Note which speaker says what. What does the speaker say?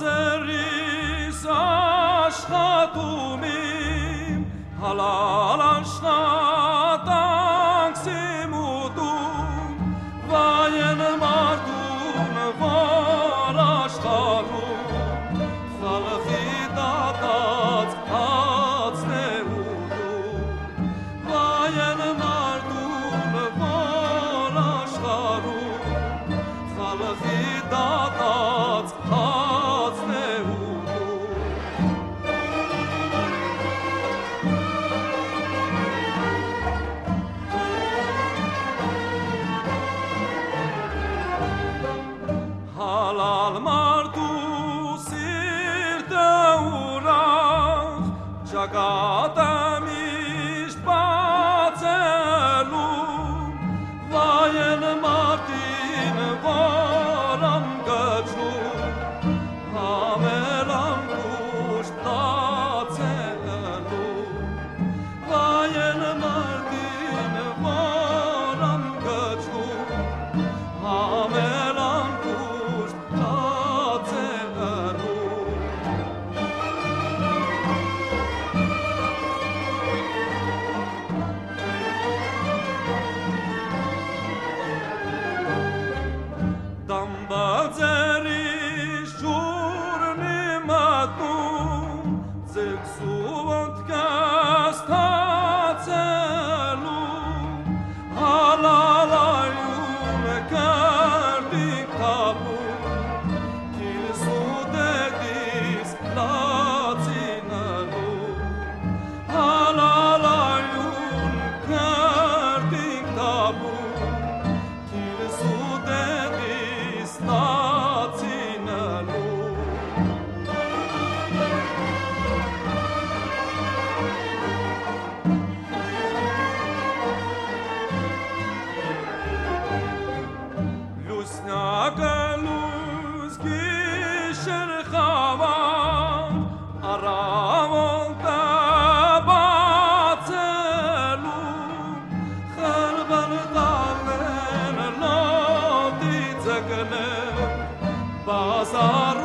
Speaker 1: ձերիս աշխատում իմ հալալ աշխատանք սիմուտում վայեն մարդուն Almardu sir daurah jagat sangue bazar